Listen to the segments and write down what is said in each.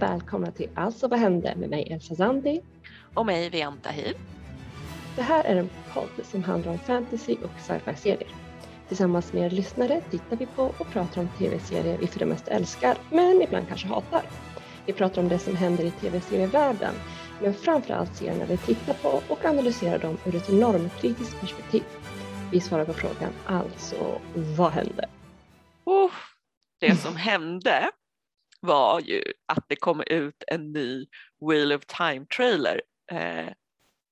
Och välkomna till Alltså vad hände med mig Elsa Zandi. Och mig Vianta Hiv. Det här är en podd som handlar om fantasy och sci-fi-serier. Tillsammans med er lyssnare tittar vi på och pratar om tv-serier vi för det mesta älskar, men ibland kanske hatar. Vi pratar om det som händer i tv-serievärlden, men framförallt serierna vi tittar på och analyserar dem ur ett normkritiskt perspektiv. Vi svarar på frågan, alltså vad hände? Oh, det som hände var ju att det kom ut en ny Wheel of Time-trailer eh,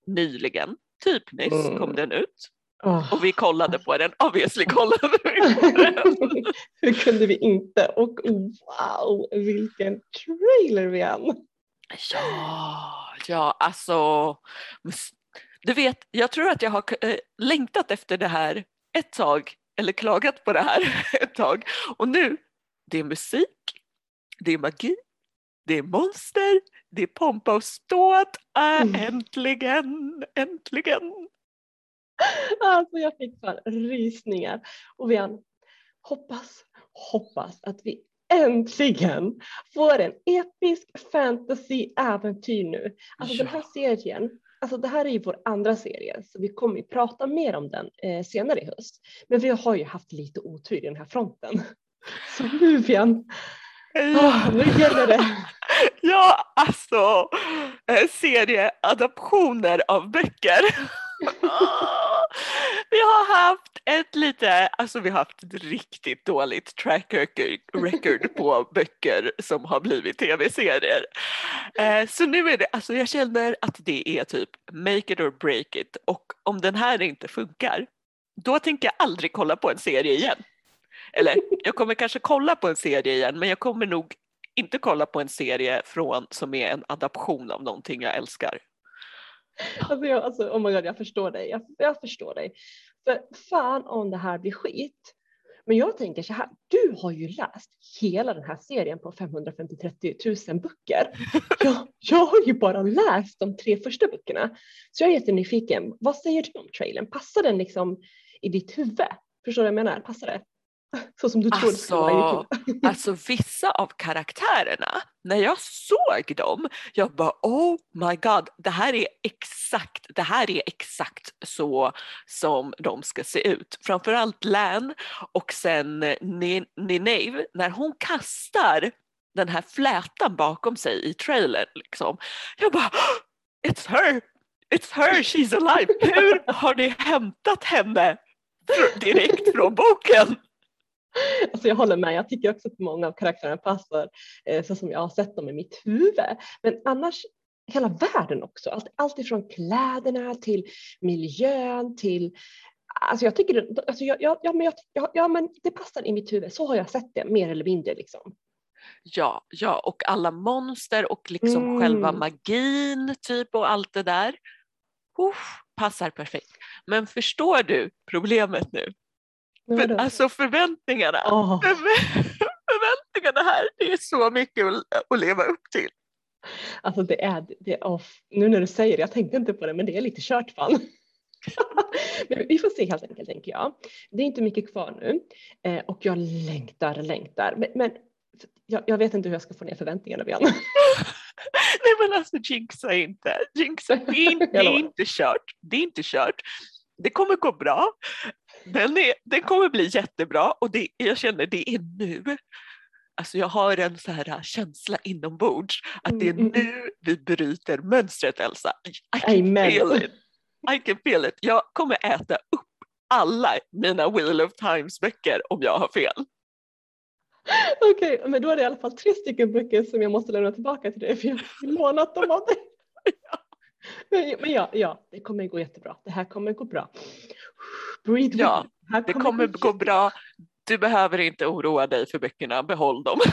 nyligen. Typ nyss mm. kom den ut. Oh. Och vi kollade på den, obviously kollade vi på den. Hur kunde vi inte? Och wow, vilken trailer vi hann! Ja, ja alltså. Du vet, jag tror att jag har äh, längtat efter det här ett tag, eller klagat på det här ett tag. Och nu, det är musik, det är magi, det är monster, det är pompa och ståt. Äh, mm. Äntligen, äntligen! Alltså jag fick fan rysningar. Och vi hoppas, hoppas att vi äntligen får en episk fantasy-äventyr nu. Alltså ja. den här serien, alltså det här är ju vår andra serie så vi kommer ju prata mer om den eh, senare i höst. Men vi har ju haft lite otur i den här fronten. Så nu Vian, oh, nu gäller det. Ja, alltså eh, serieadaptioner av böcker. vi har haft ett lite, alltså vi har haft ett riktigt dåligt track record på böcker som har blivit tv-serier. Eh, så nu är det, alltså jag känner att det är typ make it or break it och om den här inte funkar då tänker jag aldrig kolla på en serie igen. Eller jag kommer kanske kolla på en serie igen men jag kommer nog inte kolla på en serie från som är en adaption av någonting jag älskar. Alltså, jag, alltså oh my God, jag förstår dig. Jag, jag förstår dig. För fan om det här blir skit. Men jag tänker så här, du har ju läst hela den här serien på 550 000 böcker. Jag, jag har ju bara läst de tre första böckerna. Så jag är jättenyfiken, vad säger du om trailern? Passar den liksom i ditt huvud? Förstår du vad jag menar? Passar det? Så som du tror alltså, alltså vissa av karaktärerna, när jag såg dem, jag bara oh my god, det här är exakt, det här är exakt så som de ska se ut. Framförallt Lan och sen Nineve, när hon kastar den här flätan bakom sig i trailern liksom. Jag bara it's her, it's her, she's alive. Hur har ni hämtat henne direkt från boken? Alltså jag håller med, jag tycker också att många av karaktärerna passar eh, så som jag har sett dem i mitt huvud. Men annars hela världen också, allt, allt ifrån kläderna till miljön till Alltså jag tycker, alltså jag, jag, ja, men jag, ja, ja, men det passar i mitt huvud, så har jag sett det mer eller mindre liksom. Ja, ja och alla monster och liksom mm. själva magin typ och allt det där. Uff, passar perfekt. Men förstår du problemet nu? För, alltså förväntningarna, oh. förväntningarna här, det är så mycket att, leva upp till. Alltså det är, det är oh, nu när du säger det, jag tänkte inte på det, men det är lite kört fan. men vi får se helt enkelt tänker jag. Det är inte mycket kvar nu eh, och jag längtar, längtar. Men, men jag, jag, vet inte hur jag ska få ner förväntningarna igen. Nej men alltså jinxa inte, jinxa, det är inte, det är inte kört, det är inte kört. Det kommer gå bra. Den, är, den kommer bli jättebra och det, jag känner det är nu. Alltså jag har en så här känsla inombords att det är mm, mm, mm. nu vi bryter mönstret Elsa. I can Amen. feel it. I can feel it. Jag kommer äta upp alla mina Wheel of Times böcker om jag har fel. Okej, okay, men då är det i alla fall tre stycken böcker som jag måste lämna tillbaka till dig för jag har lånat dem av dig. Men, men ja, ja, det kommer gå jättebra. Det här kommer gå bra. Breathe ja, det kommer, kommer gå bra. Du behöver inte oroa dig för böckerna, behåll dem.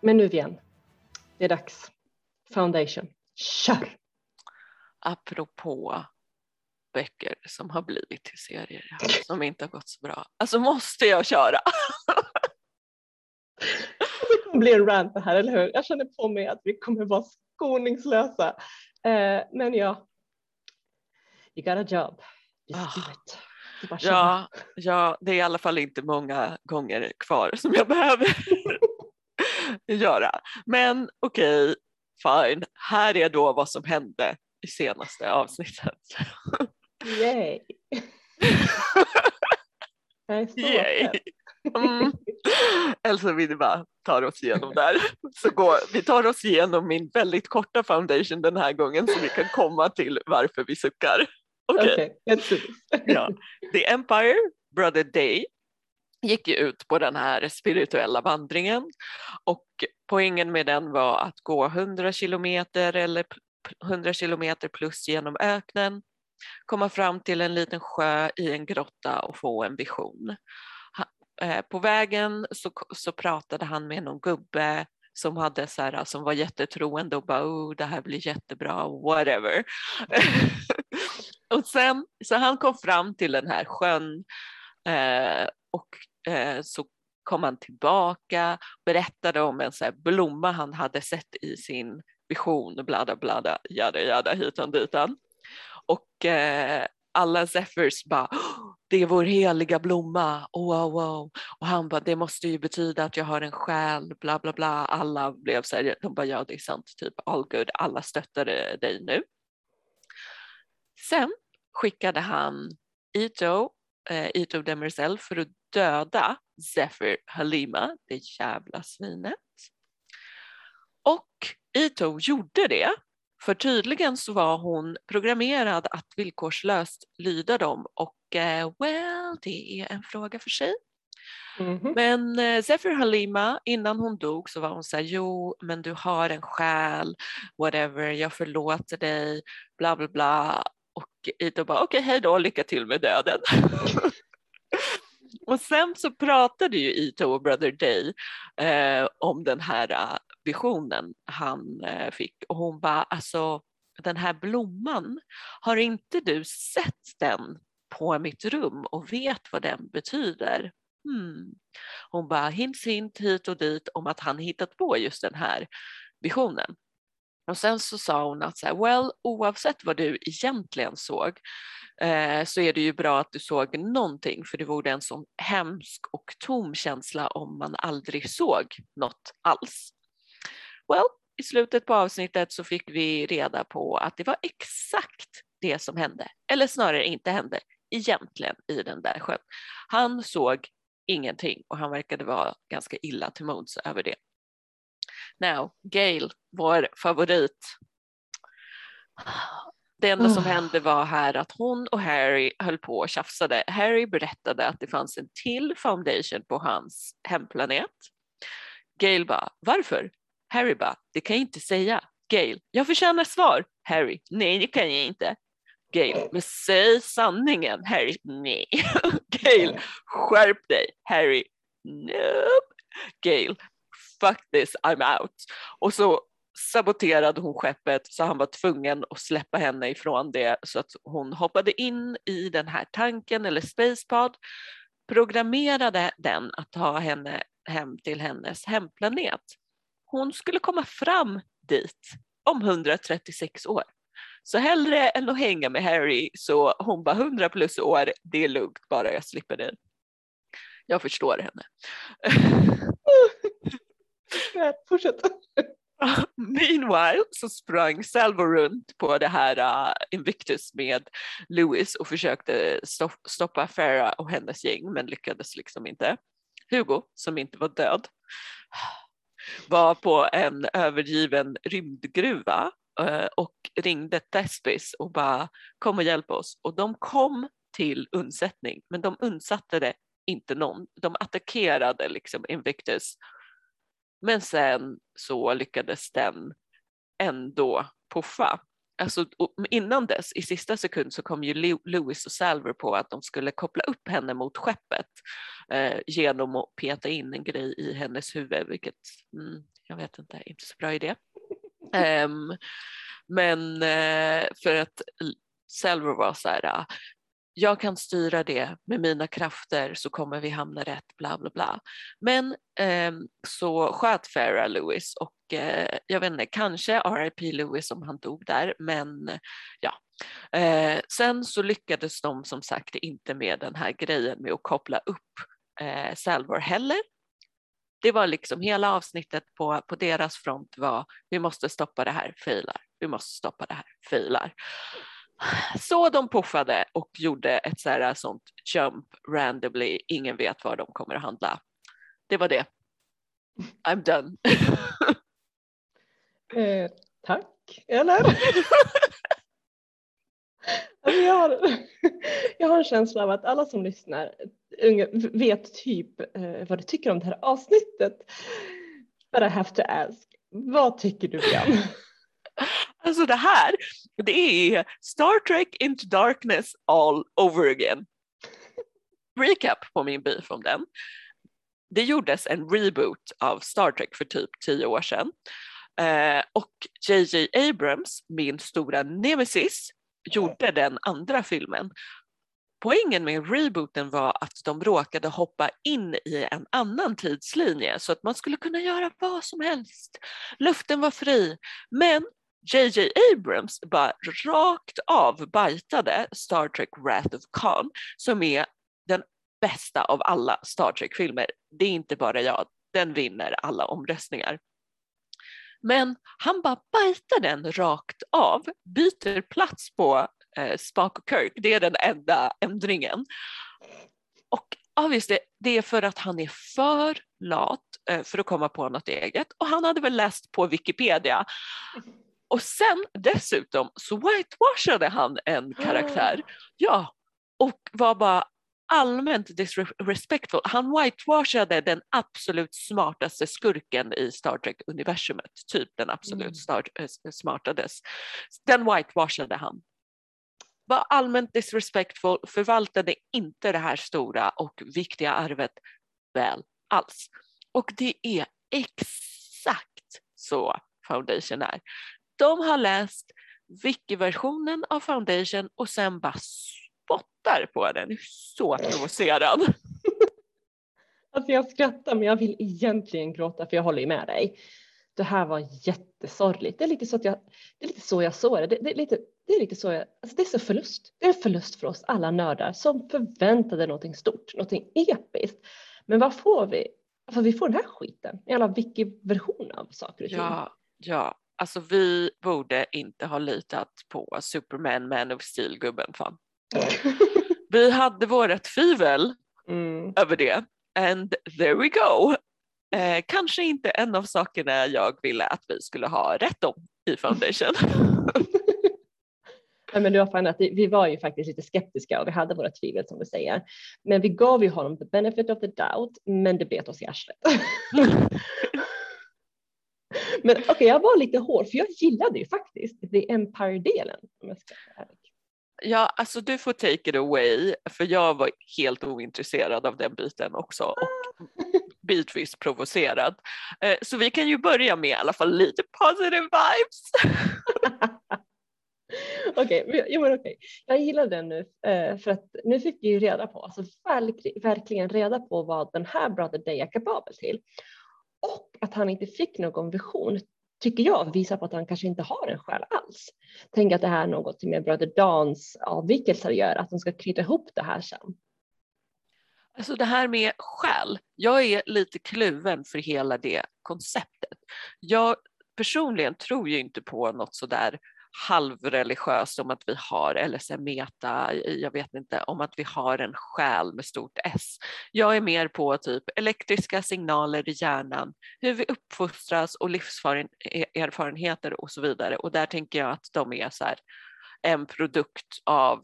Men nu igen, det är dags. Foundation, kör! Apropå böcker som har blivit till serier som inte har gått så bra. Alltså måste jag köra? Det kommer bli en rant det här, eller hur? Jag känner på mig att vi kommer vara skoningslösa. Eh, men ja, you got a job. Just oh, do it. Ja, ja, det är i alla fall inte många gånger kvar som jag behöver göra. Men okej, fine. Här är då vad som hände i senaste avsnittet. Yay! Jag är så Yay. Mm. Elsa vill bara tar oss igenom där. Så går, vi tar oss igenom min väldigt korta foundation den här gången så vi kan komma till varför vi suckar. Okej. Do this. Ja. The Empire, Brother Day, gick ju ut på den här spirituella vandringen och poängen med den var att gå 100 kilometer eller p- 100 kilometer plus genom öknen, komma fram till en liten sjö i en grotta och få en vision. Eh, på vägen så, så pratade han med någon gubbe som, hade så här, som var jättetroende och bara oh, det här blir jättebra, whatever. och sen så han kom fram till den här sjön eh, och eh, så kom han tillbaka berättade om en så här blomma han hade sett i sin vision, ”blada, blada, jada jada hitan ditan. Och eh, alla Zephyrs bara, oh, det är vår heliga blomma, oh, wow, wow. Och han bara, det måste ju betyda att jag har en själ, bla bla bla. Alla blev så här, de bara, ja det är sant, typ all good, alla stöttade eh, dig nu. Sen skickade han Ito, eh, Ito Demerzel för att döda Zephyr Halima, det jävla svinet. Och Ito gjorde det, för tydligen så var hon programmerad att villkorslöst lyda dem och eh, well, det är en fråga för sig. Mhm. Men eh, Zephyr Halima, innan hon dog så var hon så här, jo men du har en själ, whatever, jag förlåter dig, bla bla bla. Och Ito bara, okej hej då, lycka till med döden. och sen så pratade ju Ito och Brother Day eh, om den här eh, visionen han eh, fick och hon bara, alltså den här blomman, har inte du sett den på mitt rum och vet vad den betyder? Hmm. Hon bara hint hint hit och dit om att han hittat på just den här visionen. Och sen så sa hon att så här, well, oavsett vad du egentligen såg eh, så är det ju bra att du såg någonting för det vore en sån hemsk och tom känsla om man aldrig såg något alls. Well, i slutet på avsnittet så fick vi reda på att det var exakt det som hände, eller snarare inte hände, egentligen i den där sjön. Han såg ingenting och han verkade vara ganska illa till mods över det. Now, Gail, vår favorit. Det enda som hände var här att hon och Harry höll på och tjafsade. Harry berättade att det fanns en till foundation på hans hemplanet. Gail bara, varför? Harry bara, det kan jag inte säga. Gail, jag förtjänar svar. Harry, nej det kan jag inte. Gail, men säg sanningen. Harry, nej. Gail, skärp dig. Harry, nope. Gail, fuck this, I'm out. Och så saboterade hon skeppet så han var tvungen att släppa henne ifrån det så att hon hoppade in i den här tanken eller spacepod, programmerade den att ta henne hem till hennes hemplanet. Hon skulle komma fram dit om 136 år. Så hellre än att hänga med Harry så hon bara 100 plus år, det är lugnt bara jag slipper det. Jag förstår henne. Fortsätt. Meanwhile så sprang Salvo runt på det här uh, Invictus med Lewis och försökte stopp, stoppa Farah och hennes gäng men lyckades liksom inte. Hugo, som inte var död, var på en övergiven rymdgruva eh, och ringde Thespis och bara kom och hjälp oss. Och de kom till undsättning men de undsatte det inte någon. De attackerade liksom Invictus men sen så lyckades den ändå puffa. Alltså, innan dess, i sista sekund, så kom ju Lew- Lewis och Salver på att de skulle koppla upp henne mot skeppet eh, genom att peta in en grej i hennes huvud, vilket mm, jag vet inte, inte så bra idé. Ehm, men eh, för att Salver var så här, ah, jag kan styra det med mina krafter så kommer vi hamna rätt, bla bla bla. Men eh, så sköt Farah Lewis och eh, jag vet inte, kanske RIP Lewis om han dog där, men ja, Eh, sen så lyckades de som sagt inte med den här grejen med att koppla upp eh, Salvor heller. Det var liksom hela avsnittet på, på deras front var vi måste stoppa det här, failar, vi måste stoppa det här, failar. Så de puffade och gjorde ett så här, sånt jump randomly, ingen vet var de kommer att handla. Det var det. I'm done. eh, tack, eller? alltså jag, har, jag har en känsla av att alla som lyssnar vet typ eh, vad du tycker om det här avsnittet. But I have to ask, vad tycker du Björn? Alltså det här, det är Star Trek Into Darkness all over again. Recap på min beef om den. Det gjordes en reboot av Star Trek för typ tio år sedan. Eh, och JJ Abrams, min stora nemesis, gjorde den andra filmen. Poängen med rebooten var att de råkade hoppa in i en annan tidslinje så att man skulle kunna göra vad som helst. Luften var fri. Men JJ Abrams bara rakt av bajtade Star Trek Wrath of Khan som är den bästa av alla Star Trek-filmer. Det är inte bara jag, den vinner alla omröstningar. Men han bara bajtar den rakt av, byter plats på eh, Spock och Kirk, det är den enda ändringen. Och obviously, det är för att han är för lat eh, för att komma på något eget och han hade väl läst på Wikipedia. Och sen dessutom så whitewashade han en karaktär. Ja, och var bara allmänt disrespectful. Han whitewashade den absolut smartaste skurken i Star Trek-universumet, typ den absolut mm. star, äh, smartades. Den whitewashade han. Var allmänt disrespectful, förvaltade inte det här stora och viktiga arvet väl alls. Och det är exakt så Foundation är. De har läst wiki-versionen av Foundation och sen bara spottar på den. Så provocerad. Alltså jag skrattar men jag vill egentligen gråta för jag håller ju med dig. Det här var jättesorgligt. Det är lite så, att jag, det är lite så jag såg det. Det, det, är lite, det är lite så jag, alltså det är så förlust. Det är en förlust för oss alla nördar som förväntade någonting stort, någonting episkt. Men vad får vi? Alltså vi får den här skiten, en jävla wiki-version av saker och ting. Ja, ja, alltså vi borde inte ha litat på Superman, Man of Steel-gubben fan. vi hade våra tvivel mm. över det and there we go. Eh, kanske inte en av sakerna jag ville att vi skulle ha rätt om i Foundation. Nej, men du har fan att vi var ju faktiskt lite skeptiska och vi hade våra tvivel som du säger. Men vi gav ju honom the benefit of the doubt, men det bet oss i arslet. men okej, okay, jag var lite hård för jag gillade ju faktiskt the Empire-delen. Ja, alltså du får take it away, för jag var helt ointresserad av den biten också och bitvis provocerad. Eh, så vi kan ju börja med i alla fall lite positive vibes. Okej, okay, jo, men okay. jag gillar den nu eh, för att nu fick vi ju reda på, alltså verkligen reda på vad den här Brother Day är kapabel till. Och att han inte fick någon vision tycker jag visar på att han kanske inte har en själ alls. Tänk att det här är något med bröder Dans avvikelser gör, att de ska knyta ihop det här sen. Alltså det här med själ, jag är lite kluven för hela det konceptet. Jag personligen tror ju inte på något sådär halvreligiöst om att vi har, eller så meta, jag vet inte, om att vi har en själ med stort S. Jag är mer på typ elektriska signaler i hjärnan, hur vi uppfostras och livserfarenheter e-, och så vidare. Och där tänker jag att de är så här, en produkt av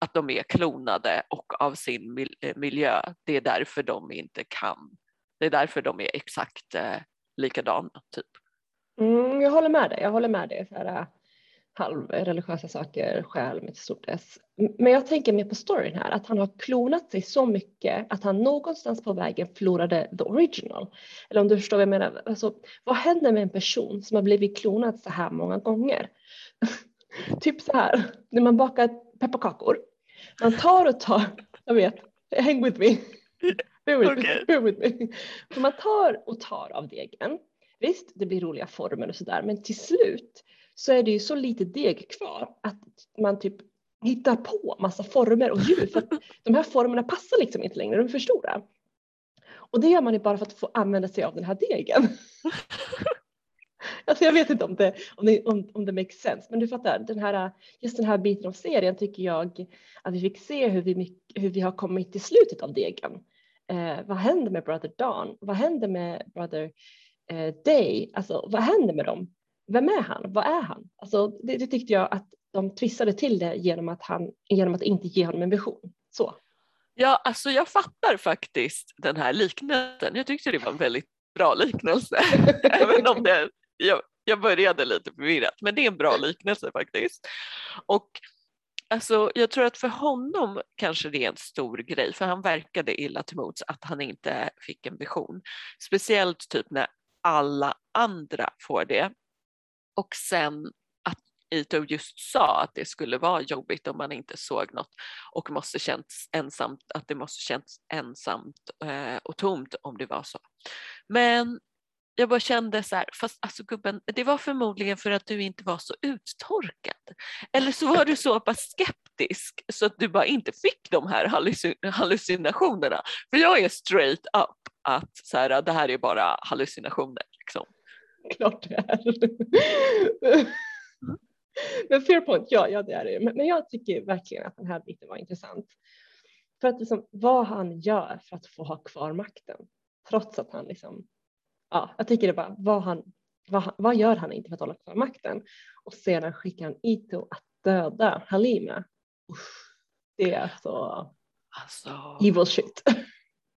att de är klonade och av sin eh, miljö. Det är därför de inte kan, det är därför de är exakt eh, likadana typ. Mm, jag håller med dig, jag håller med dig. Så här, halvreligiösa saker, själ med ett stort S. Men jag tänker mer på storyn här, att han har klonat sig så mycket att han någonstans på vägen förlorade the original. Eller om du förstår vad jag menar. Alltså, vad händer med en person som har blivit klonad så här många gånger? typ så här, när man bakar pepparkakor. Man tar och tar, jag vet, hang with me. Bear with, okay. me, bear with me. man tar och tar av degen. Visst, det blir roliga former och sådär, men till slut så är det ju så lite deg kvar att man typ hittar på massa former och djur för att de här formerna passar liksom inte längre, de är för stora. Och det gör man ju bara för att få använda sig av den här degen. Alltså jag vet inte om det, om det, om, om det makes sense, men du fattar, den här, just den här biten av serien tycker jag att vi fick se hur vi, hur vi har kommit till slutet av degen. Eh, vad händer med Brother Dawn? Vad händer med Brother eh, Day? Alltså vad händer med dem? Vem är han? Vad är han? Alltså det, det tyckte jag att de twistade till det genom att, han, genom att inte ge honom en vision. Så. Ja, alltså jag fattar faktiskt den här liknelsen. Jag tyckte det var en väldigt bra liknelse. Även om det, jag, jag började lite förvirrat, men det är en bra liknelse faktiskt. Och alltså, jag tror att för honom kanske det är en stor grej, för han verkade illa till mods att han inte fick en vision. Speciellt typ när alla andra får det. Och sen att Ito just sa att det skulle vara jobbigt om man inte såg något och måste känts ensamt, att det måste känts ensamt eh, och tomt om det var så. Men jag bara kände så här, fast alltså gubben, det var förmodligen för att du inte var så uttorkad. Eller så var du så pass skeptisk så att du bara inte fick de här hallucinationerna. För jag är straight up att så här, det här är bara hallucinationer. Liksom. Klart det är. Men fair point, ja, ja det är det. Men, men jag tycker verkligen att den här biten var intressant. För att liksom, vad han gör för att få ha kvar makten. Trots att han liksom, ja, jag tycker det bara, vad, han, vad, vad gör han inte för att hålla kvar makten? Och sedan skickar han Ito att döda Halima. Usch, det är så alltså, evil shit.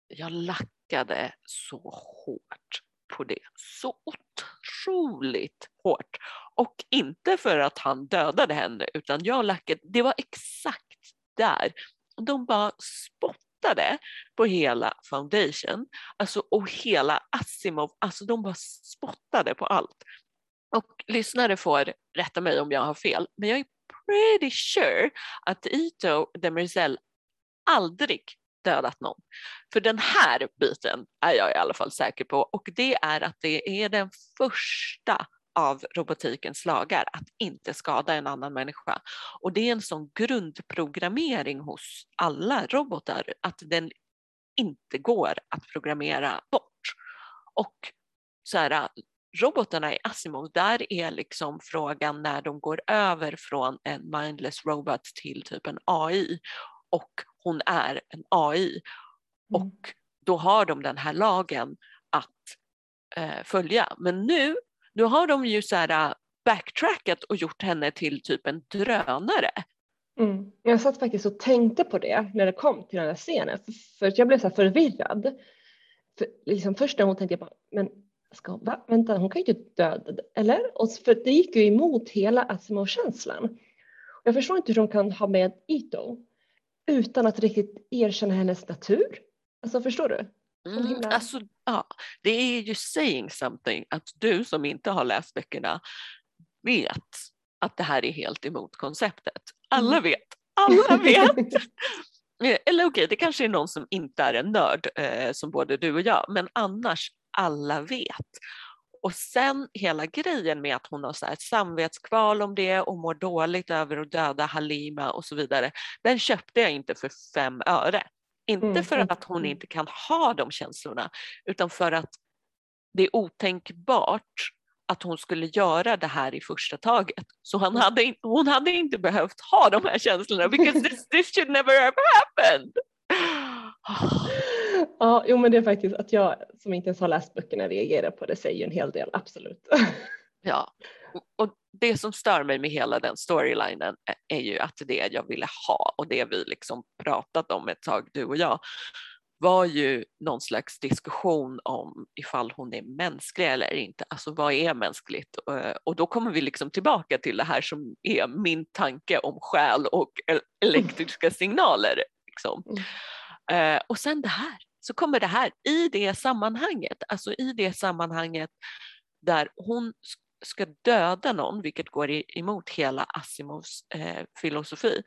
Jag lackade så hårt på det. Så otroligt hårt. Och inte för att han dödade henne utan jag lackade, det var exakt där. De bara spottade på hela foundation alltså, och hela Asimov, alltså de bara spottade på allt. Och lyssnare får rätta mig om jag har fel, men jag är pretty sure att Ito Demerzel aldrig dödat någon. För den här biten är jag i alla fall säker på och det är att det är den första av robotikens lagar att inte skada en annan människa. Och det är en sån grundprogrammering hos alla robotar att den inte går att programmera bort. Och så här, robotarna i Asimov, där är liksom frågan när de går över från en mindless robot till typ en AI och hon är en AI. Mm. Och då har de den här lagen att eh, följa. Men nu, nu har de ju så här äh, backtrackat och gjort henne till typ en drönare. Mm. Jag satt faktiskt och tänkte på det när det kom till den här scenen, för jag blev så förvirrad. För liksom först när hon tänkte jag bara, men ska hon, va? vänta, hon kan ju inte döda, eller? Och för det gick ju emot hela Asimov-känslan. Jag förstår inte hur de kan ha med Ito utan att riktigt erkänna hennes natur. Alltså förstår du? Mm, alltså, ja, det är ju saying something att du som inte har läst böckerna vet att det här är helt emot konceptet. Alla mm. vet, alla vet. Eller okej, okay, det kanske är någon som inte är en nörd eh, som både du och jag, men annars alla vet. Och sen hela grejen med att hon har så här samvetskval om det och mår dåligt över att döda Halima och så vidare, den köpte jag inte för fem öre. Inte mm. för att hon inte kan ha de känslorna, utan för att det är otänkbart att hon skulle göra det här i första taget. Så mm. hade, hon hade inte behövt ha de här känslorna because this, this should never have happened. Ja, jo men det är faktiskt att jag som inte ens har läst böckerna reagerar på det säger en hel del, absolut. Ja, och det som stör mig med hela den storylinen är ju att det jag ville ha och det vi liksom pratat om ett tag, du och jag, var ju någon slags diskussion om ifall hon är mänsklig eller inte. Alltså vad är mänskligt? Och då kommer vi liksom tillbaka till det här som är min tanke om själ och elektriska signaler. Liksom. Mm. Och sen det här, så kommer det här i det sammanhanget, alltså i det sammanhanget där hon ska döda någon, vilket går emot hela Asimovs eh, filosofi,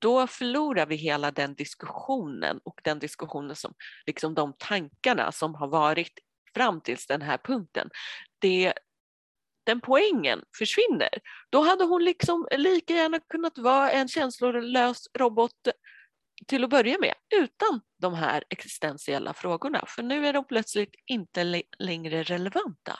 då förlorar vi hela den diskussionen och den diskussionen som, liksom de tankarna som har varit fram tills den här punkten. Det, den poängen försvinner. Då hade hon liksom lika gärna kunnat vara en känslolös robot till att börja med utan de här existentiella frågorna för nu är de plötsligt inte längre relevanta.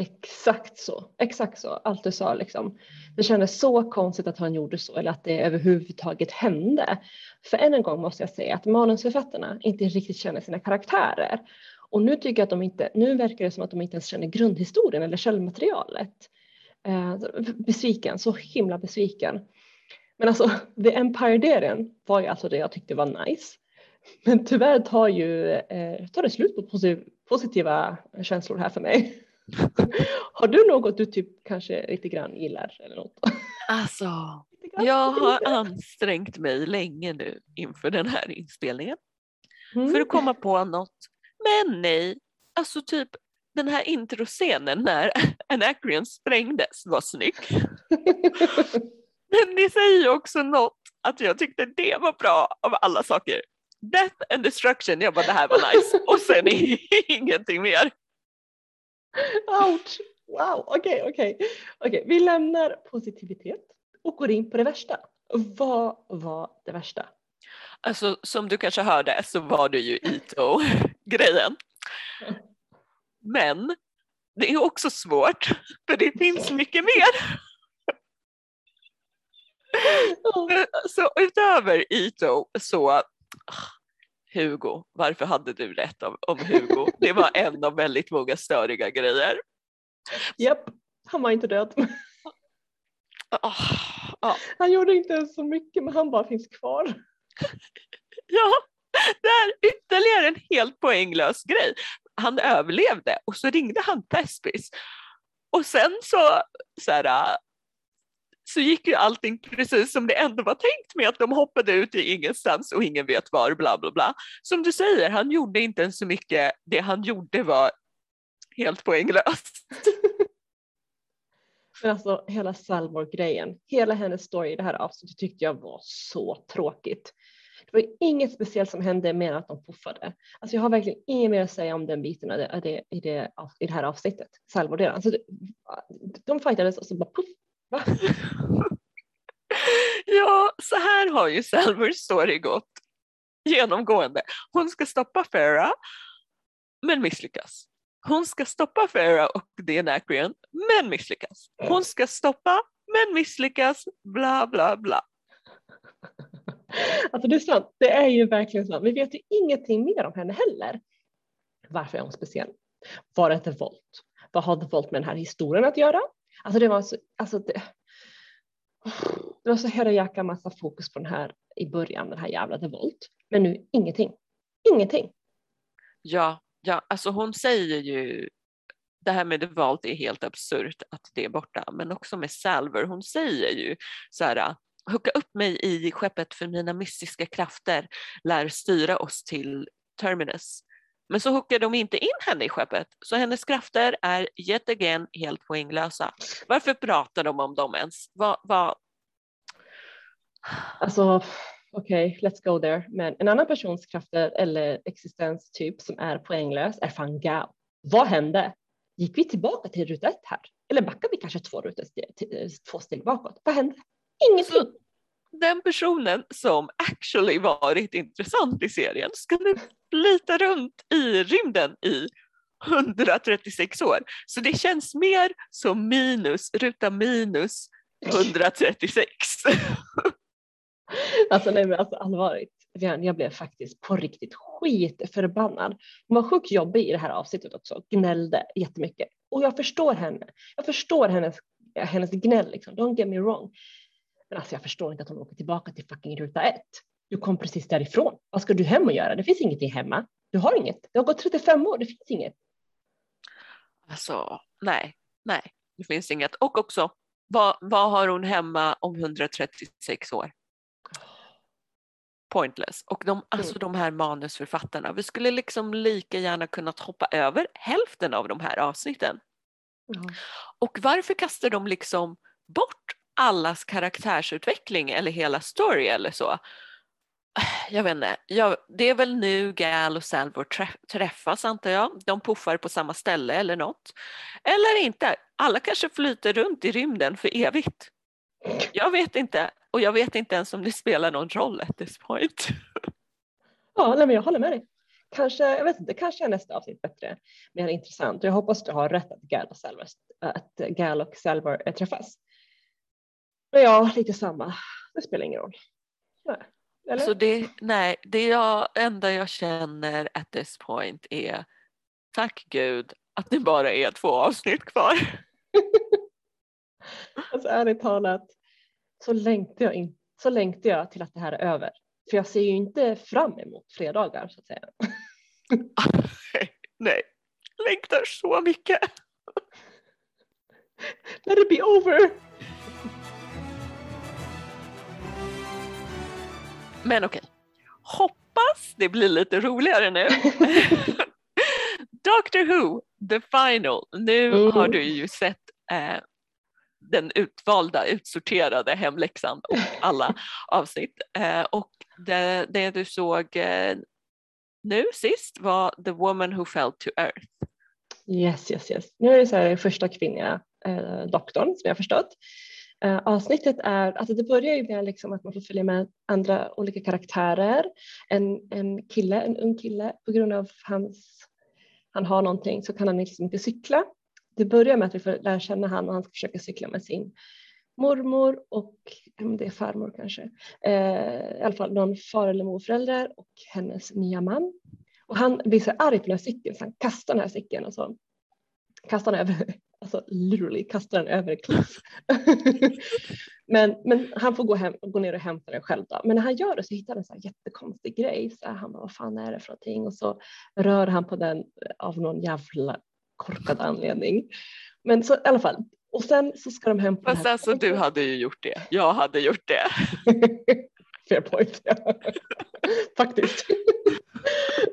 Exakt så, exakt så, allt du sa liksom. Det kändes så konstigt att han gjorde så eller att det överhuvudtaget hände. För än en gång måste jag säga att manusförfattarna inte riktigt känner sina karaktärer. Och nu tycker jag att de inte, nu verkar det som att de inte ens känner grundhistorien eller källmaterialet. Eh, besviken, så himla besviken. Men alltså The Empire-delen var ju alltså det jag tyckte var nice. Men tyvärr tar ju eh, tar det slut på positiva känslor här för mig. har du något du typ kanske lite grann gillar eller något? Alltså, jag har ansträngt mig länge nu inför den här inspelningen mm. för att komma på något. Men nej, alltså typ den här introscenen när Anacreon sprängdes var snygg. Men ni säger också något att jag tyckte det var bra av alla saker. Death and destruction, jag bara det här var nice och sen ingenting mer. Ouch! Wow, okej, okay, okej. Okay. okay. Vi lämnar positivitet och går in på det värsta. Vad var det värsta? Alltså som du kanske hörde så var det ju Ito-grejen. Men det är också svårt för det finns mycket mer. Så utöver Ito så Hugo, varför hade du rätt om Hugo? Det var en av väldigt många störiga grejer. Japp, han var inte död. Oh, oh. Han gjorde inte så mycket men han bara finns kvar. Ja, det är ytterligare en helt poänglös grej. Han överlevde och så ringde han Thespis och sen så, så här, så gick ju allting precis som det ändå var tänkt med att de hoppade ut i ingenstans och ingen vet var, bla bla bla. Som du säger, han gjorde inte ens så mycket, det han gjorde var helt poänglöst. Men alltså hela Salvor-grejen, hela hennes story i det här avsnittet tyckte jag var så tråkigt. Det var inget speciellt som hände mer än att de puffade. Alltså jag har verkligen inget mer att säga om den biten av det, det, i, det, i det här avsnittet, Salvor-delen. Alltså, de fightades och så bara puff, Va? ja, så här har ju Salvors story gått genomgående. Hon ska stoppa Farah men misslyckas. Hon ska stoppa Farah och Deanacreon men misslyckas. Hon ska stoppa men misslyckas, bla bla bla. Alltså det är sant, det är ju verkligen sant. Vi vet ju ingenting mer om henne heller. Varför är hon speciell? Var det The Volt? Vad har The Volt med den här historien att göra? Alltså det var så, alltså det, det var så här jäkla massa fokus på den här i början, den här jävla Devolt. Men nu ingenting. Ingenting. Ja, ja, alltså hon säger ju det här med Devolt är helt absurt att det är borta, men också med Salver, hon säger ju så här, hooka upp mig i skeppet för mina mystiska krafter lär styra oss till Terminus. Men så hookar de inte in henne i skeppet, så hennes krafter är yet again helt poänglösa. Varför pratar de om dem ens? Vad, vad... Alltså, okej, okay, let's go there. Men en annan persons krafter eller existens typ som är poänglös är fan Gao. Vad hände? Gick vi tillbaka till ruta ett här? Eller backar vi kanske två, rutor, två steg bakåt? Vad hände? Ingenting den personen som actually varit intressant i serien ska nu flyta runt i rymden i 136 år. Så det känns mer som minus, ruta minus 136. alltså nej men alltså allvarligt, jag blev faktiskt på riktigt skitförbannad. Hon var sjukt jobbig i det här avsnittet också, gnällde jättemycket. Och jag förstår henne. Jag förstår hennes, hennes gnäll, liksom. don't get me wrong. Men alltså jag förstår inte att hon åker tillbaka till fucking ruta ett. Du kom precis därifrån. Vad ska du hem och göra? Det finns ingenting hemma. Du har inget. Det har gått 35 år. Det finns inget. Alltså, nej, nej, det finns inget. Och också, vad, vad har hon hemma om 136 år? Pointless. Och de, alltså mm. de här manusförfattarna, vi skulle liksom lika gärna kunnat hoppa över hälften av de här avsnitten. Mm. Och varför kastar de liksom bort allas karaktärsutveckling eller hela story eller så jag vet inte, jag, det är väl nu Gal och Salvor träffas antar jag. De puffar på samma ställe eller något. Eller inte, alla kanske flyter runt i rymden för evigt. Jag vet inte och jag vet inte ens om det spelar någon roll at this point. Ja, nej, men jag håller med dig. Kanske, jag vet inte, kanske är nästa avsnitt bättre, mer intressant. Jag hoppas du har rätt att Gal och Salvor, att Gal och Salvor eh, träffas. Men ja, lite samma. Det spelar ingen roll. Nej. Eller? Så det, nej, det jag, enda jag känner at this point är tack gud att det bara är två avsnitt kvar. alltså ärligt talat så längtar, jag in, så längtar jag till att det här är över. För jag ser ju inte fram emot fredagar så att säga. nej, längtar så mycket. Let it be over. Men okej, hoppas det blir lite roligare nu. Doctor Who, the final. Nu mm. har du ju sett eh, den utvalda, utsorterade hemläxan och alla avsnitt. Eh, och det, det, du såg eh, nu sist var The Woman Who Fell to Earth. Yes, yes, yes. Nu är det så här första kvinnliga eh, doktorn som jag förstått eh, avsnittet är, alltså det börjar ju med liksom att man får följa med andra olika karaktärer. En, en kille, en ung kille, på grund av hans, han har någonting så kan han liksom inte cykla. Det börjar med att vi får lära känna han och han ska försöka cykla med sin mormor och om det är farmor kanske, eh, i alla fall någon far eller morföräldrar och hennes nya man. Och han blir så arg på den här cykeln så han kastar den här cykeln och så kastar den över alltså literally kastar den över cliff. men, men han får gå, hem, gå ner och hämta den själv då. Men när han gör det så hittar han en så här jättekonstig grej. Så han bara, vad fan är det för någonting? Och så rör han på den av någon jävla korkad anledning. Men så i alla fall, och sen så ska de hämta Fast alltså du hade ju gjort det, jag hade gjort det. Point, ja. faktiskt.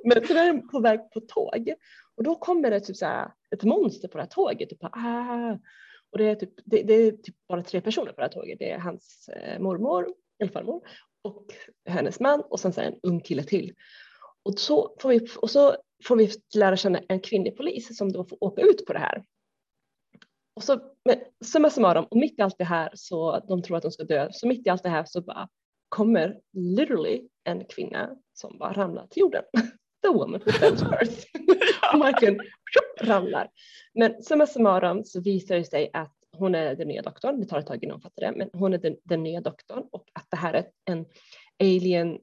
Men så är de på väg på tåg och då kommer det typ så här, ett monster på det här tåget. Typ, ah. Och det är, typ, det, det, är typ bara tre personer på det här tåget. Det är hans eh, mormor, eller farmor, och hennes man och sen så en ung kille till. Och så, får vi, och så får vi lära känna en kvinnlig polis som då får åka ut på det här. Och så, men, summa summarum, och mitt i allt det här så de tror att de ska dö, så mitt i allt det här så bara kommer literally en kvinna som bara ramlar till jorden. The woman who fell first. marken ramlar. Men summa summarum så visar det sig att hon är den nya doktorn, det tar ett tag innan hon fattar det, men hon är den, den nya doktorn och att det här är en alien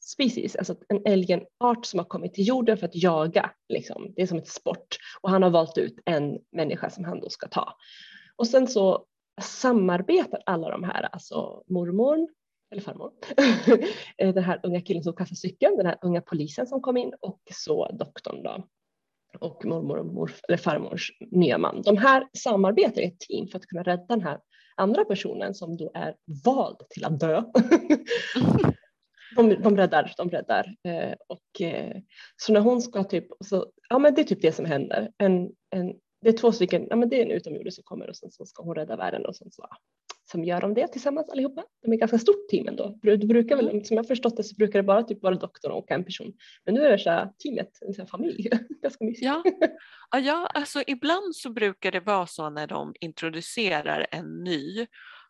species, alltså en alien art som har kommit till jorden för att jaga. Liksom. Det är som ett sport och han har valt ut en människa som han då ska ta. Och sen så samarbetar alla de här, alltså mormor, eller farmor, eh, den här unga killen som kastade cykeln, den här unga polisen som kom in och så doktorn då och mormor och morf, eller farmors nya man. De här samarbetar i ett team för att kunna rädda den här andra personen som då är vald till att dö. de, de räddar, de räddar. Eh, och, eh, så när hon ska typ, så, ja men det är typ det som händer. En, en, det är två stycken, ja men det är en utomjording som kommer och sen så ska hon rädda världen och sen så som gör de det tillsammans allihopa. De är ett ganska stort team ändå. Det brukar väl, mm. som jag förstått det så brukar det bara typ vara doktorn och en person. Men nu är det så här teamet, en sån familj. ganska mysigt. Ja. ja, alltså ibland så brukar det vara så när de introducerar en ny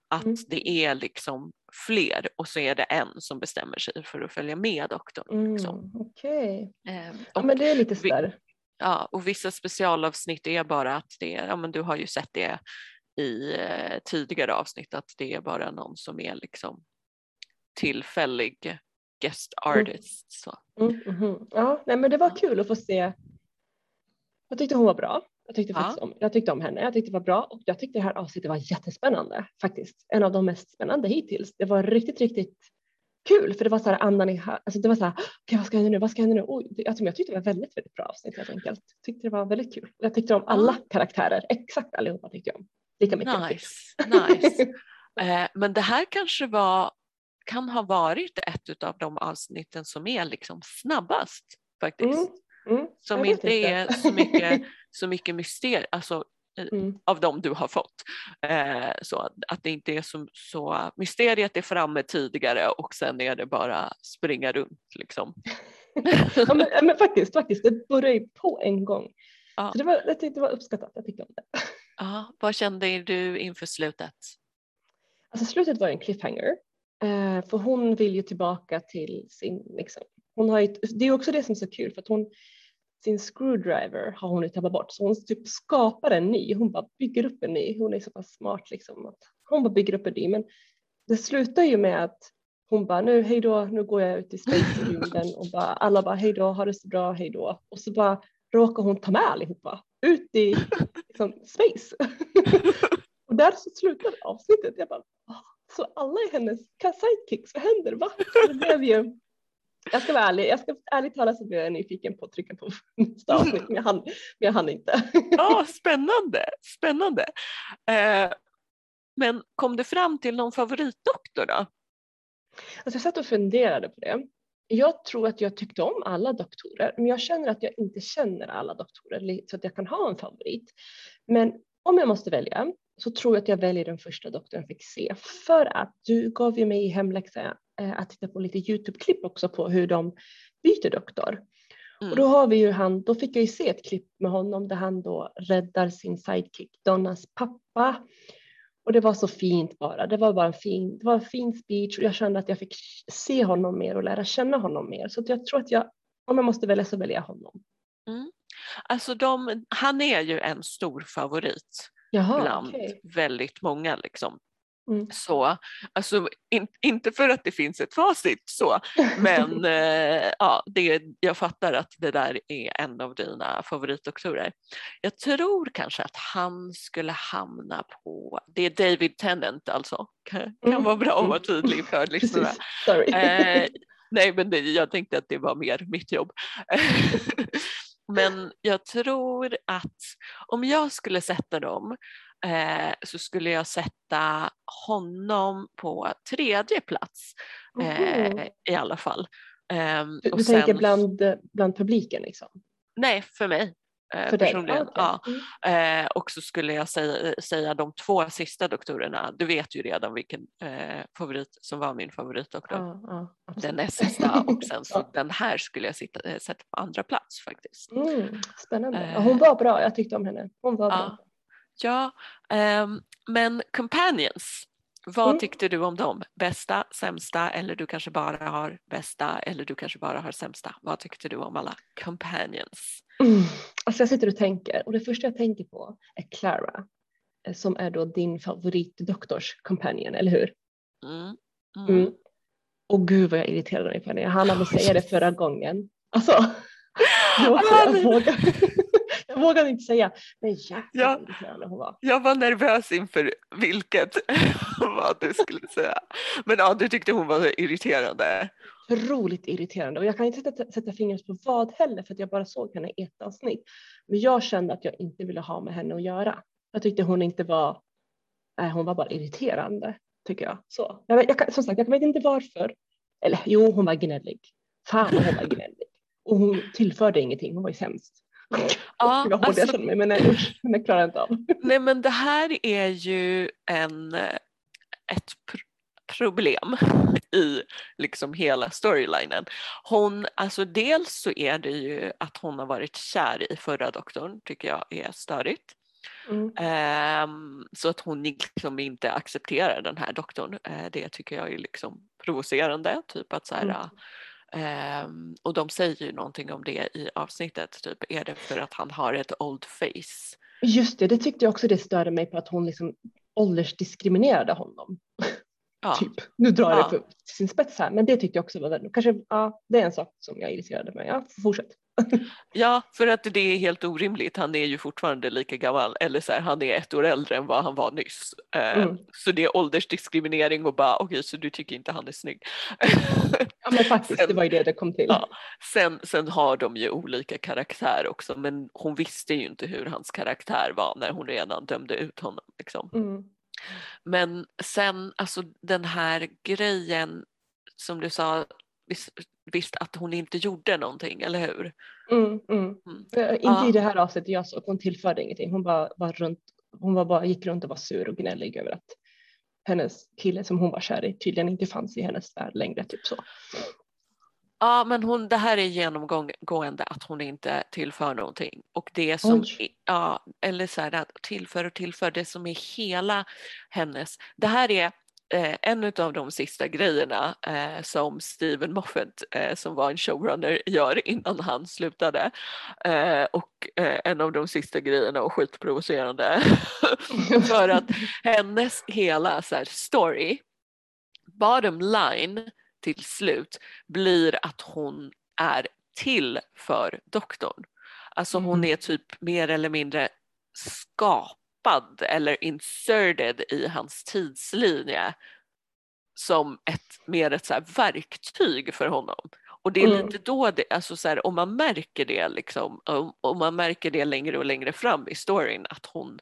att mm. det är liksom fler och så är det en som bestämmer sig för att följa med doktorn. Liksom. Mm, Okej, okay. eh, ja, men det är lite sådär. Ja, och vissa specialavsnitt är bara att det är, ja men du har ju sett det i eh, tidigare avsnitt att det är bara någon som är liksom tillfällig guest mm. artist. Så. Mm, mm, mm. Ja, nej, men det var kul att få se. Jag tyckte hon var bra. Jag tyckte, ja. om, jag tyckte om henne, jag tyckte det var bra och jag tyckte det här avsnittet var jättespännande faktiskt. En av de mest spännande hittills. Det var riktigt, riktigt kul för det var så här andan i, alltså det var så här, okay, vad ska hända nu, vad ska hända nu? Oj, jag, jag tyckte det var väldigt, väldigt bra avsnitt helt enkelt. Jag tyckte det var väldigt kul. Jag tyckte om alla karaktärer, exakt allihopa tyckte jag om. Lika mycket. Nice, nice. eh, men det här kanske var, kan ha varit ett av de avsnitten som är liksom snabbast faktiskt. Mm, mm, som inte, är så mycket, så mycket mysterium. Alltså, Mm. av dem du har fått. Eh, så att det inte är så, så mysteriet är framme tidigare och sen är det bara springa runt liksom. ja, men, men faktiskt, faktiskt, det började ju på en gång. Ja. Så det var, jag tyckte det var uppskattat, jag tyckte om det. Ja, vad kände du inför slutet? Alltså slutet var en cliffhanger. Eh, för hon vill ju tillbaka till sin, liksom, hon har ju, det är också det som är så kul för att hon, sin screwdriver har hon ju tappat bort. Så hon typ skapar en ny, hon bara bygger upp en ny, hon är så pass smart liksom att hon bara bygger upp en ny. Men det slutar ju med att hon bara nu hej då, nu går jag ut i space-rymden och bara, alla bara hej då, ha det så bra, hej då. Och så bara råkar hon ta med allihopa ut i liksom, space. och där så slutade avsnittet. Jag bara, "Ah, så alla är hennes sidekicks, vad händer? Va? Det blev ju, jag ska vara ärlig, jag ska ärligt talat så blev jag nyfiken på att trycka på nästa avsnitt men jag hann, men jag hann inte. Ja, spännande, spännande. Eh, men kom du fram till någon favoritdoktor då? Alltså jag satt och funderade på det. Jag tror att jag tyckte om alla doktorer, men jag känner att jag inte känner alla doktorer så att jag kan ha en favorit. Men om jag måste välja så tror jag att jag väljer den första doktorn jag fick se för att du gav ju mig i hemläxa eh, att titta på lite Youtube-klipp också på hur de byter doktor. Mm. Och då har vi ju han, då fick jag ju se ett klipp med honom där han då räddar sin sidekick Donnas pappa. Och det var så fint bara. Det var bara en fin, det var en fin speech och jag kände att jag fick se honom mer och lära känna honom mer. Så jag tror att jag, om jag måste välja så väljer jag honom. Alltså de, han är ju en stor favorit Jaha, bland okej. väldigt många. Liksom. Mm. Så, alltså, in, inte för att det finns ett facit så, men eh, ja, det, jag fattar att det där är en av dina favoritdoktorer. Jag tror kanske att han skulle hamna på, det är David Tennant alltså, kan, kan Mm. vara bra att vara tydlig för lyssnarna. Eh, nej, men det, jag tänkte att det var mer mitt jobb. men jag tror att om jag skulle sätta dem eh, så skulle jag sätta honom på tredje plats eh, i alla fall. Ehm, Du, och du tänker sen- bland, bland publiken liksom? Nej, för mig. eh, För dig? personligen. Ah, okej. ja. Eh, och så skulle jag säga, säga de två sista doktorerna. Du vet ju redan vilken eh, favorit som var min favoritdoktor. Ja, ja, absolut. Den näst sista och sen så den här skulle jag sitta, eh, sätta på andra plats faktiskt. Mm, spännande. Eh, hon var bra, jag tyckte om henne. Hon var bra. Ja, ehm, men Companions, vad Mm. tyckte du om dem? Bästa, sämsta eller du kanske bara har bästa eller du kanske bara har sämsta? Vad tyckte du om alla Companions? Mm. Alltså jag sitter och tänker och det första jag tänker på är Clara eh, som är då din favoritdoktors companion, eller hur? Mm. Mm. Mm. Och gud vad jag irriterade mig på henne. Jag hann aldrig säga det förra gången. Alltså, det var så, jag, jag vågade inte säga. Men jävlar Ja. hon var. Jag var nervös inför vilket vad du skulle säga. Men ja, du tyckte hon var irriterande. Otroligt irriterande och jag kan inte sätta, sätta fingret på vad heller för att jag bara såg henne i ett avsnitt. Men jag kände att jag inte ville ha med henne att göra. Jag tyckte hon inte var, nej hon var bara irriterande tycker jag. Så, jag, jag som sagt, jag vet inte varför. Eller jo, hon var gnällig. Fan hon var gnällig. Och hon tillförde ingenting, hon var ju sämst. Ja, vad hård jag alltså, känner mig men nej, henne klarar jag inte av. nej men det här är ju en, ett pr- problem i liksom hela storylinen. Hon, alltså dels så är det ju att hon har varit kär i förra doktorn, tycker jag är störigt. Mm. Ehm, så att hon liksom inte accepterar den här doktorn, eh, det tycker jag är liksom provocerande. Typ att så här, Mm. Ehm, och de säger ju någonting om det i avsnittet, typ är det för att han har ett old face? Just det, det tyckte jag också det störde mig på att hon liksom åldersdiskriminerade honom. Ja, Typ. Nu drar jag Ja. det för till sin spets här, men det tyckte jag också var väldigt, kanske, ja, det är en sak som jag irriterade mig. Ja, fortsätt. Ja, för att det är helt orimligt. Han är ju fortfarande lika gammal, eller så här, han är ett år äldre än vad han var nyss. Eh, Mm. Så det är åldersdiskriminering och bara okej, så du tycker inte han är snygg. Ja, men faktiskt, Sen- det var ju det det kom till. Ja. Sen, sen har de ju olika karaktär också men hon visste ju inte hur hans karaktär var när hon redan dömde ut honom. Liksom. Mm. Men sen alltså den här grejen som du sa, visst, att hon inte gjorde någonting, eller hur? Mm, mm. Mm. Eh, Inte Ja. i det här avsnittet jag såg, hon tillförde ingenting. Hon bara var runt hon var bara, gick runt och var sur och gnällig över att hennes kille som hon var kär i tydligen inte fanns i hennes värld längre. Typ så. Ja men hon, det här är genomgående att hon inte tillför någonting. Och det som, Oj. ja, eller så här, tillför och tillför, det som är hela hennes, det här är eh, en av de sista grejerna eh, som Steven Moffat eh, som var en showrunner gör innan han slutade. Och en av de sista grejerna och skitprovocerande. För att hennes hela så här, story, bottom line till slut blir att hon är till för doktorn. Alltså hon Mm. är typ mer eller mindre skapad eller inserted i hans tidslinje som ett, mer ett så verktyg för honom. Och det är Mm. lite då det, alltså så här, om man märker det liksom, om, om man märker det längre och längre fram i storyn att hon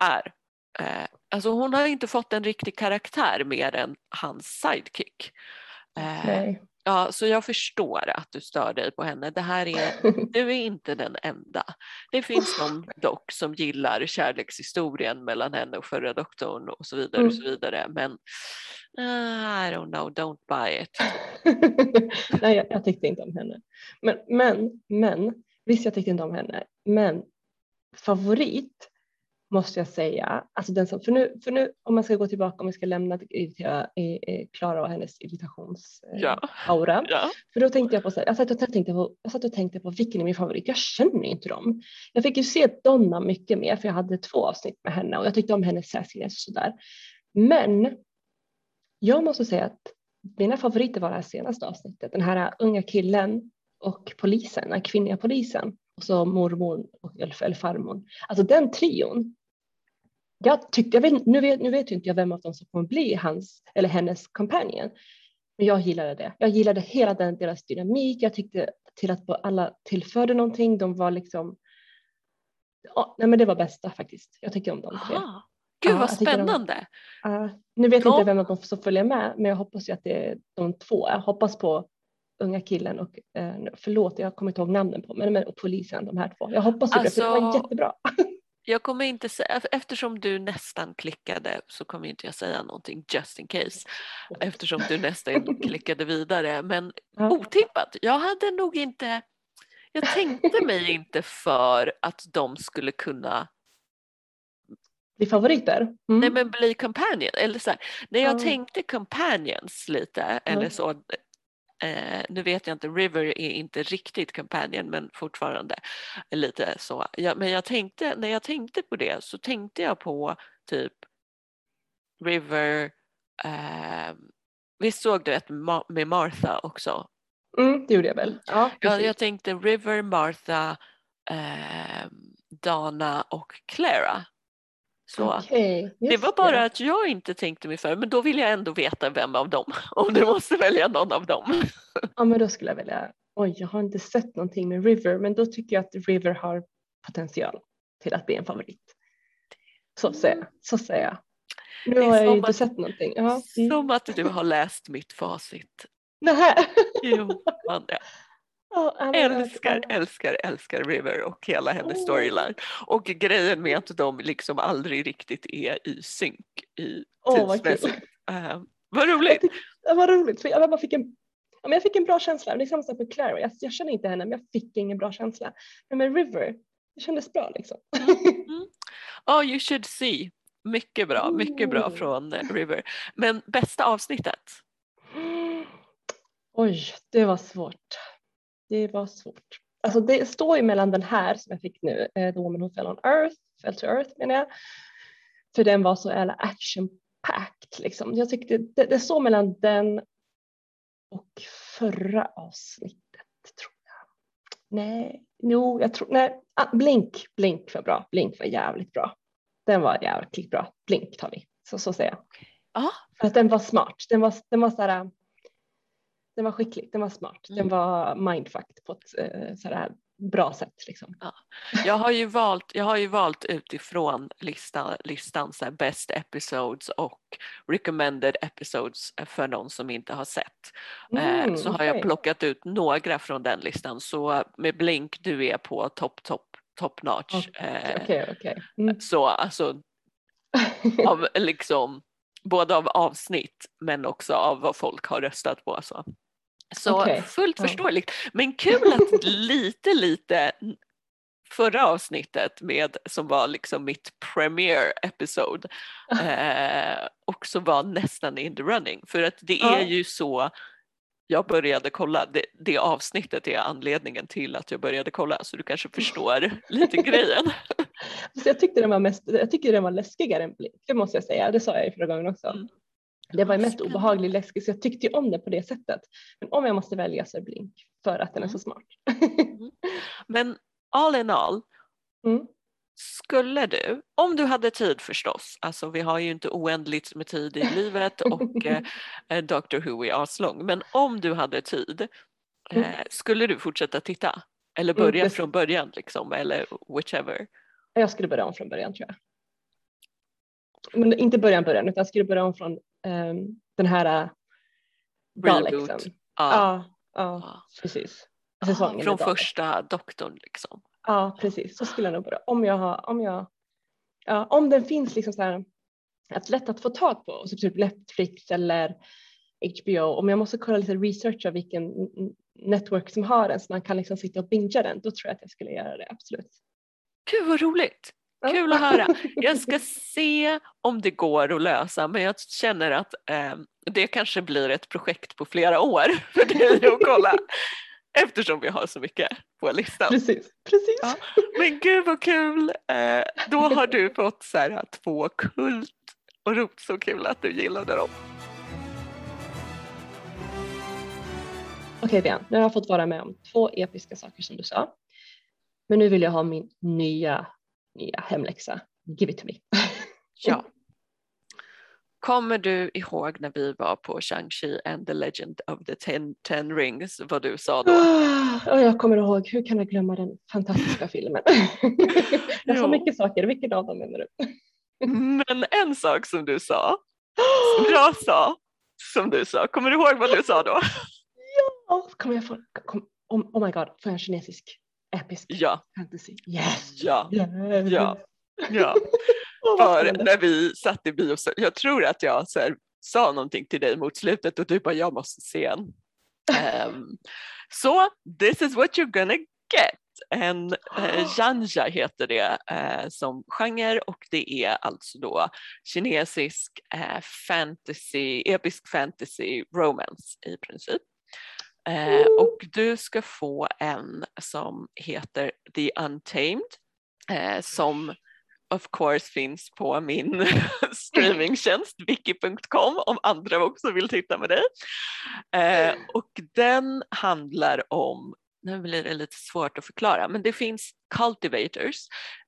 är, eh, alltså hon har inte fått en riktig karaktär mer än hans sidekick. Eh. Ja, så jag förstår att du stör dig på henne. Det här är, du är inte den enda. Det finns de dock som gillar kärlekshistorien mellan henne och förra doktorn och så vidare och så vidare. Men uh, I don't know, don't buy it. Nej, jag, jag tyckte inte om henne. Men, men, men, visst jag tyckte inte om henne, men favorit måste jag säga, alltså den som, för nu, för nu om man ska gå tillbaka, om vi ska lämna eh, eh, Klara och hennes irritationsaura, Ja. Ja. för då tänkte jag på så här, jag satt, och tänkte på, jag satt och tänkte på vilken är min favorit, jag känner ju inte dem. Jag fick ju se Donna mycket mer, för jag hade två avsnitt med henne och jag tyckte om hennes och sådär. Men jag måste säga att mina favoriter var det här senaste avsnittet, den här unga killen och polisen, den kvinnliga polisen och så mormor och, eller farmor. Alltså den trion. Jag tyckte, jag vet, nu, vet, nu vet inte jag vem av dem som kommer bli hans eller hennes companion. Men jag gillade det. Jag gillade hela den deras dynamik. Jag tyckte till att alla tillförde någonting. De var liksom. Ja, nej, men det var bästa faktiskt. Jag tycker om de tre. Aha. Gud Ja, vad jag tycker de- spännande. Uh, nu vet Ja. inte vem av dem som följer med, men jag hoppas ju att det är de två. Jag hoppas på unga killen och uh, förlåt, jag kommer inte ihåg namnen på, men, men och polisen, de här två. Jag hoppas ju det, för det var Alltså- jättebra. Jag kommer inte säga, eftersom du nästan klickade så kommer inte jag säga någonting just in case. Eftersom du nästan klickade vidare. Men Ja. otippat, jag hade nog inte, jag tänkte mig inte för att de skulle kunna Bli favoriter? Mm. nej men bli companion. Eller så här, när jag Ja. tänkte companions lite eller så Eh, nu vet jag inte, River är inte riktigt companion men fortfarande lite så. Ja, men jag tänkte, när jag tänkte på det så tänkte jag på typ River, eh, visst såg du ett med Martha också? Mm, det gjorde jag väl. Ja, Ja, precis. jag tänkte River, Martha, eh, Dana och Clara. Så. Okej, Det var bara att jag inte tänkte mig för, men då vill jag ändå veta vem av dem. Om du måste välja någon av dem. Ja, men då skulle jag välja. Oj, jag har inte sett någonting med River, men då tycker jag att River har potential till att bli en favorit. Så säger jag. Så säger jag. Nu Det har jag inte att- sett någonting. Ja. Mm. Som att du har läst mitt facit. Nähä. Jo, man, Ja, men- älskar, älskar, älskar River och hela hennes storyline. Och grejen med att de liksom aldrig riktigt är i synk i vad kul. tidsmässigt. Eh, vad roligt! Det var roligt, för jag bara fick en Ja, men jag fick en bra känsla. Det är samma sak med Clara. Jag, jag känner inte henne, men jag fick ingen bra känsla. Men med River, det kändes bra liksom. Oh, you should see. Mycket bra, mycket bra Mm. från eh, River. Men bästa avsnittet? Oj, det var svårt. Det var svårt. Alltså det står ju mellan den här som jag fick nu, eh, The Woman Who Fell on Earth, Fell to Earth menar jag. För den var så jävla action-packed liksom. Jag tyckte det, det står mellan den och förra avsnittet tror jag. Nej, jo, jag tror, nej, ah, Blink, Blink var bra. Blink var jävligt bra. Den var jävligt bra. Blink tar vi, så, så säger jag. Ja, För att den var smart. Den var, den var så här, den var skicklig, den var smart. Den Mm. var mindfucked på ett eh, så här bra sätt. Liksom. jag har ju valt, jag har ju valt utifrån listan, listan så här best episodes och recommended episodes för någon som inte har sett. Eh, Mm, så har jag plockat ut några från den listan. Så med Blink, du är på topp, topp top notch. Okej, okej. okej. Mm. Så alltså av liksom både av avsnitt men också av vad folk har röstat på. Så, så Okej, fullt förståeligt. Men kul att lite lite förra avsnittet med som var liksom mitt premiere episode eh, också var nästan in the running för att det är ju så jag började kolla, det, det avsnittet är anledningen till att jag började kolla så du kanske förstår lite grejen. Så jag tyckte den var mest, jag tycker den var läskigare än Blink, det måste jag säga. Det sa jag ju förra gången också. Mm. Det var ju mest obehaglig läskig så jag tyckte ju om det på det sättet. Men om jag måste välja så är Blink för att den är Mm. så smart. Men all in all, Mm. skulle du, om du hade tid förstås, alltså vi har ju inte oändligt med tid i livet och eh, Doctor Who är aslång, men om du hade tid, Mm. eh, skulle du fortsätta titta? Eller Mm, börja det- från början liksom, eller whichever? Jag skulle börja om från början tror jag. Men inte början början utan jag skulle börja om från ehm, den här uh, Reboot. Daleksen. Ja. Ja, precis. Säsongen från med Dalek. första doktorn liksom. Ja, precis. Så skulle jag nog börja. Om jag har, om jag, ja, om den finns liksom så här att lätt att få tag på, så typ Netflix eller HBO, om jag måste kolla lite research av vilken network som har den så man kan liksom sitta och bingea den, då tror jag att jag skulle göra det, absolut. Gud vad roligt! Kul att höra. Jag ska se om det går att lösa men jag känner att eh, det kanske blir ett projekt på flera år för dig att kolla eftersom vi har så mycket på listan. Precis, precis. Ja. Men gud vad kul! Eh, då har du fått så här, två kult och rot så kul att du gillade dem. Okej Bian, nu har jag fått vara med om två episka saker som du sa. Men nu vill jag ha min nya, nya hemläxa. Give it to me. Ja. Kommer du ihåg när vi var på Shang-Chi and the Legend of the Ten, ten Rings, vad du sa då? Ah, Och jag kommer ihåg, hur kan jag glömma den fantastiska filmen? jag sa Jo. mycket saker, vilken av dem menar du? Men en sak som du sa, som jag sa, som du sa, kommer du ihåg vad du sa då? Ja, kommer jag få, kom, oh, oh my god, får jag en kinesisk episk Ja, fantasy? Yes! ja, yes. ja, ja. För när vi satt i bio, jag tror att jag så här, sa någonting till dig mot slutet och du bara jag måste se en. Ehm, så this is what you're gonna get. En uh, janja heter det eh, som genre och det är alltså då kinesisk eh, fantasy, episk fantasy romance i princip. Eh, och du ska få en som heter The Untamed eh, som of course finns på min streamingtjänst wiki.com om andra också vill titta med dig. Eh, och den handlar om, nu blir det lite svårt att förklara, men det finns cultivators.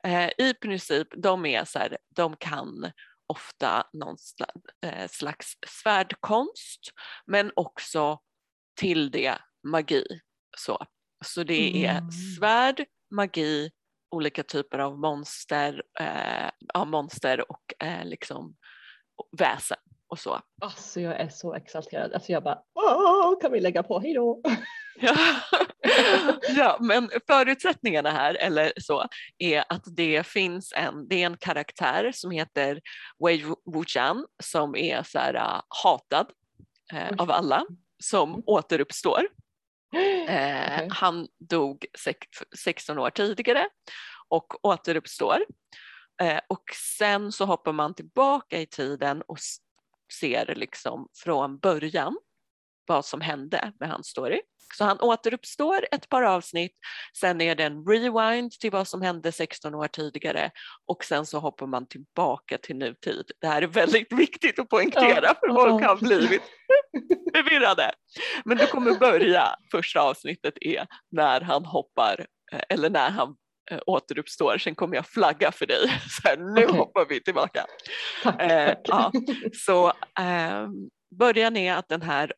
Eh, I princip, de är så här, de kan ofta någon slags, eh, slags svärdkonst men också till det magi. Så, så det är Mm. svärd, magi, olika typer av monster, eh, ja, monster och eh, liksom väsen och så. Alltså jag är så exalterad. Alltså jag bara, åh, kan vi lägga på, hej då. Ja. ja, men förutsättningarna här, eller så, är att det finns en, det är en karaktär som heter Wei Wuxian som är så här, uh, hatad eh, av alla, som Mm. återuppstår. Eh. Han dog sex- 16 år tidigare och återuppstår. Eh, och sen så hoppar man tillbaka i tiden och ser liksom från början vad som hände med hans story. Så han återuppstår ett par avsnitt, sen är det en rewind till vad som hände 16 år tidigare och sen så hoppar man tillbaka till nutid. Det här är väldigt viktigt att poängtera för folk har blivit förvirrade. Men du kommer börja, första avsnittet är när han hoppar eh, eller när han eh, återuppstår. Sen kommer jag flagga för dig. Så här, nu Okej. hoppar vi tillbaka. Tack, Eh, tack. ja. Så ehm, början är att den här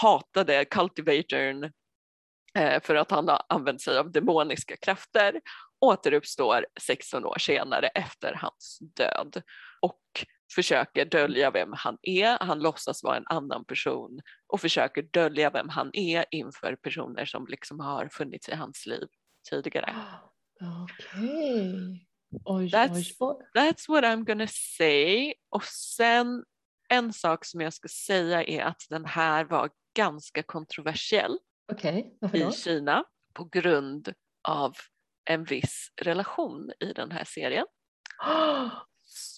hatade cultivatorn eh, för att han har använt sig av demoniska krafter återuppstår 16 år senare efter hans död och försöker dölja vem han är. Han låtsas vara en annan person och försöker dölja vem han är inför personer som liksom har funnits i hans liv tidigare. Okej. Oj, That's-. That's what I'm gonna say. Och sen en sak som jag ska säga är att den här var ganska kontroversiell varför i? Kina på grund av en viss relation i den här serien.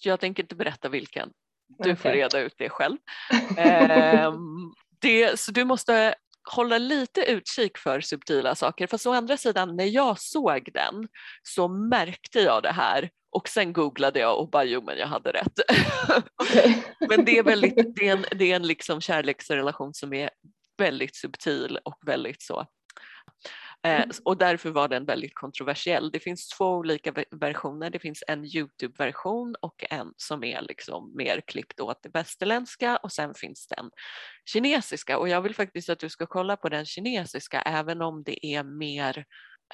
Jag tänker inte berätta vilken. Du får Okej. reda ut det själv. Ehm, det, så du måste hålla lite utkik för subtila saker. Fast å andra sidan, när jag såg den så märkte jag det här och sen googlade jag och bara jo men jag hade rätt. Okej. men det är, väldigt, det är en, det är en liksom kärleksrelation som är väldigt subtil och väldigt så. Eh, Mm. och därför var den väldigt kontroversiell. Det finns två olika ve- versioner. Det finns en Youtube-version och en som är liksom mer klippt åt det västerländska och sen finns den kinesiska. Och jag vill faktiskt att du ska kolla på den kinesiska även om det är mer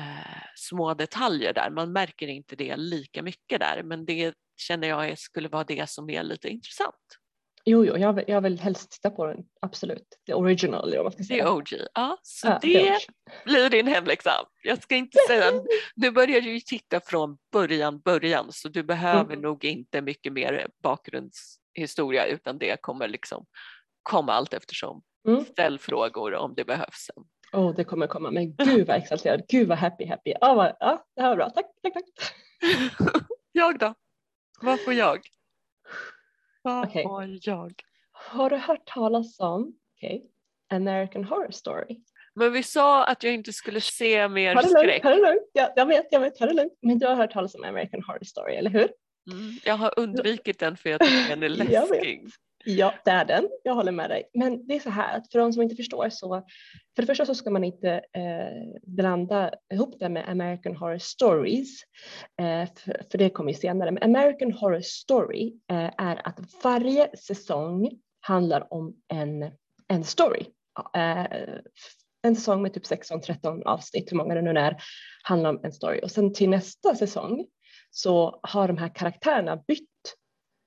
eh, små detaljer där. Man märker inte det lika mycket där men det känner jag skulle vara det som är lite intressant. Jo, jo, jag vill, jag vill helst titta på den, absolut. The original, eller vad man ska Det säga. är OG. Ja, så Ja, det blir din hemläxa. Jag ska inte säga, du börjar ju titta från början, början så du behöver Mm. nog inte mycket mer bakgrundshistoria utan det kommer liksom komma allt eftersom. Mm. Ställ frågor om det behövs. Åh, det kommer komma. Men gud vad exalterad. Gud vad happy, happy. Ja, vad, ja det här var bra. Tack, tack, tack. jag då? Vad får jag? Vad Okej. får jag? Har du hört talas om okej, American Horror Story? Men vi sa att jag inte skulle se mer Ta det lugnt, skräck. ta det lugnt. Ja, jag vet, jag vet, ta det lugnt. Men du har hört talas om American Horror Story, eller hur? Mm, jag har undvikit den för jag tycker den är Jag vet. läskig. Ja, det är den. Jag håller med dig. Men det är så här att för de som inte förstår så för det första så ska man inte eh, blanda ihop det med American Horror Stories, eh, för, för det kommer ju senare. Men American Horror Story eh, är att varje säsong handlar om en, en story. Eh, en säsong med typ 16-13 avsnitt, hur många det nu är, handlar om en story. Och sen till nästa säsong så har de här karaktärerna bytt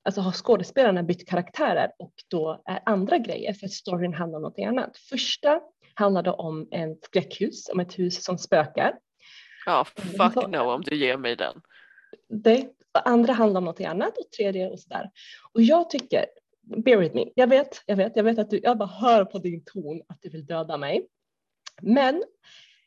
alltså har skådespelarna bytt karaktärer och då är andra grejer för att storyn handlar om något annat. Första handlade om en skräckhus, om ett hus som spökar. Ja, fuck så- no om du ger mig den. Det andra handlar om något annat och tredje och sådär. Och jag tycker, bear with me, jag vet, jag vet, jag vet att du, jag bara hör på din ton att du vill döda mig. Men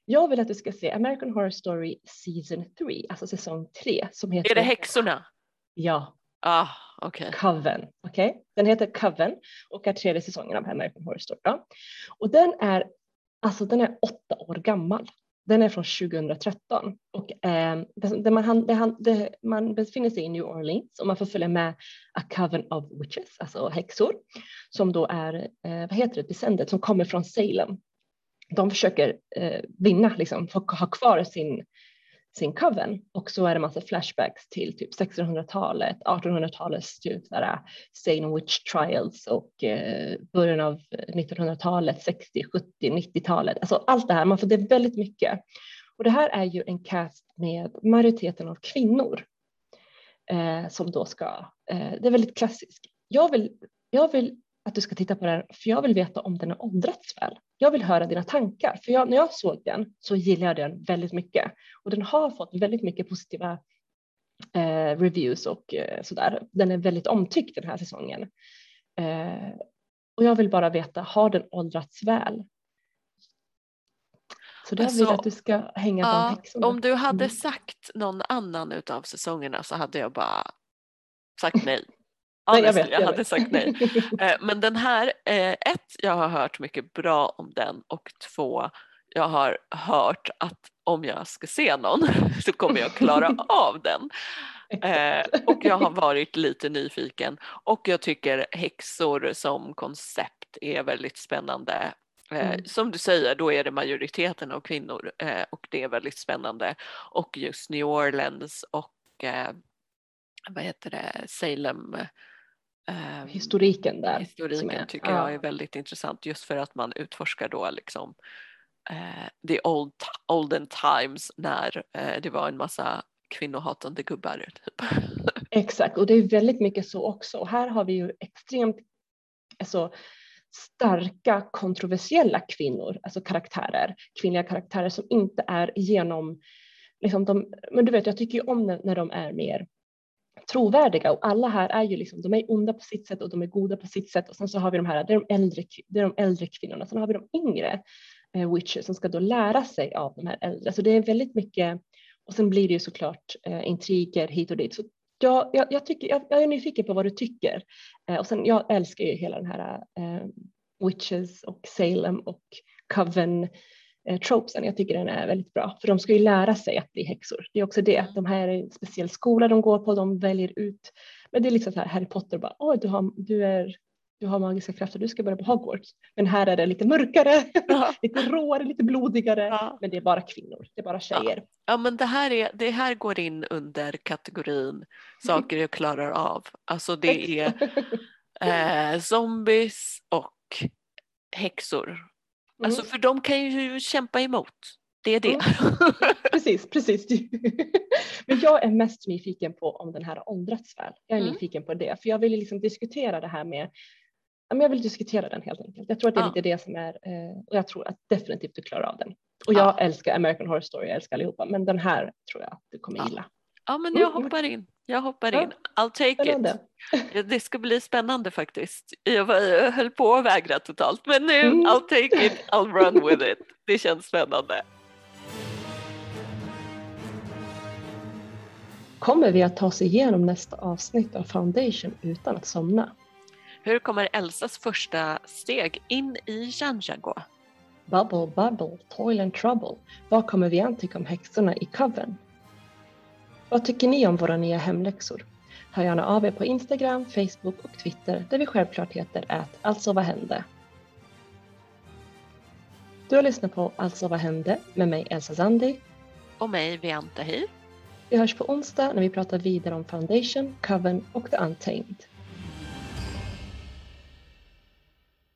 jag vill att du ska se American Horror Story Season 3, alltså säsong 3 som heter Är det häxorna? Ja, Ah, okej. Coven. Okay? Den heter Coven och är tredje säsongen av American Horror Story. Ja. Och den är, alltså den är åtta år gammal. Den är från 2013 och eh, det, man, det, han- det, man befinner sig i New Orleans och man får följa med A Coven of Witches, alltså häxor, som då är, eh, vad heter det, descended, som kommer från Salem. De försöker eh, vinna, liksom, få ha kvar sin sin coven och så är det massa flashbacks till typ 1600-talet, 1800-talets typ Salem Witch Trials och eh, början av 1900-talet, 60, 70, 90-talet. Alltså allt det här, man får det väldigt mycket. Och det här är ju en cast med majoriteten av kvinnor eh, som då ska, eh, det är väldigt klassiskt. Jag vill, jag vill att du ska titta på den för jag vill veta om den har åldrats väl. Jag vill höra dina tankar för jag, när jag såg den så gillade jag den väldigt mycket och den har fått väldigt mycket positiva eh, reviews och eh, sådär. Den är väldigt omtyckt den här säsongen. Eh, och jag vill bara veta, har den åldrats väl? Så där vill jag Alltså, att du ska hänga Ja, bland häxorna. om du hade Mm. sagt någon annan utav säsongerna så hade jag bara sagt nej. Nej, jag vet, jag, jag hade vet. sagt nej. Eh, Men den här, eh, ett, jag har hört mycket bra om den och två, jag har hört att om jag ska se någon så kommer jag klara av den. Eh, och jag har varit lite nyfiken och jag tycker häxor som koncept är väldigt spännande. Eh, Mm. Som du säger, då är det majoriteten av kvinnor eh, och det är väldigt spännande. Och just New Orleans och vad heter det, Salem. Eh, Historiken där. historiken är- tycker ja. jag är väldigt intressant just för att man utforskar då liksom eh, the old, olden times när eh, det var en massa kvinnohatande gubbar. Typ. Exakt, och det är väldigt mycket så också. Och här har vi ju extremt alltså, starka kontroversiella kvinnor, alltså karaktärer, kvinnliga karaktärer som inte är genom liksom de, men du vet, jag tycker ju om när de är mer trovärdiga och alla här är ju liksom, de är onda på sitt sätt och de är goda på sitt sätt och sen så har vi de här, det är de äldre, det är de äldre kvinnorna, sen har vi de yngre eh, witches som ska då lära sig av de här äldre. Så det är väldigt mycket, och sen blir det ju såklart eh, intriger hit och dit. Så jag, jag, jag tycker, jag, jag, är nyfiken på vad du tycker. Eh, och sen jag älskar ju hela den här eh, Witches och Salem och Coven eh, tropesen. Jag tycker den är väldigt bra för de ska ju lära sig att bli häxor. Det är också det, mm. de här är en speciell skola de går på, de väljer ut. Men det är liksom så här Harry Potter bara, oj du, har, du, är, du har magiska krafter, du ska börja på Hogwarts. Men här är det lite mörkare, ja. lite råare, lite blodigare. Ja. Men det är bara kvinnor, det är bara tjejer. Ja, ja men det här, är, det här går in under kategorin saker jag klarar av. Alltså det är eh, zombies och häxor Alltså mm. för de kan ju kämpa emot. Det är det. Mm. Precis, precis. Men jag är mest nyfiken på om den här har åldrats väl. Jag är mm. nyfiken på det, för jag vill liksom diskutera det här med jag vill diskutera den helt enkelt. Jag tror att det är ja. lite det som är, eh, och jag tror att definitivt du klarar av den. Och jag ja. älskar American Horror Story, jag älskar allihopa, men den här tror jag att du kommer gilla. Ja, men jag mm. hoppar in. Jag hoppar in. I'll take spännande. it. Det ska bli spännande faktiskt. Jag, var, jag höll på att vägra totalt men nu mm. I'll take it, I'll run with it. Det känns spännande. Kommer vi att ta oss igenom nästa avsnitt av Foundation utan att somna? Hur kommer Elsas första steg in i Janja gå? Bubble, bubble, toil and trouble. Vad kommer vi an tycka om häxorna i Coven? Vad tycker ni om våra nya hemläxor? Hör gärna av er på Instagram, Facebook och Twitter där vi självklart heter ät alltså vad hände? Du har lyssnat på Alltså vad hände med mig Elsa Zandi och mig Vianta Tahir. Vi hörs på onsdag när vi pratar vidare om Foundation, Coven och The Untamed.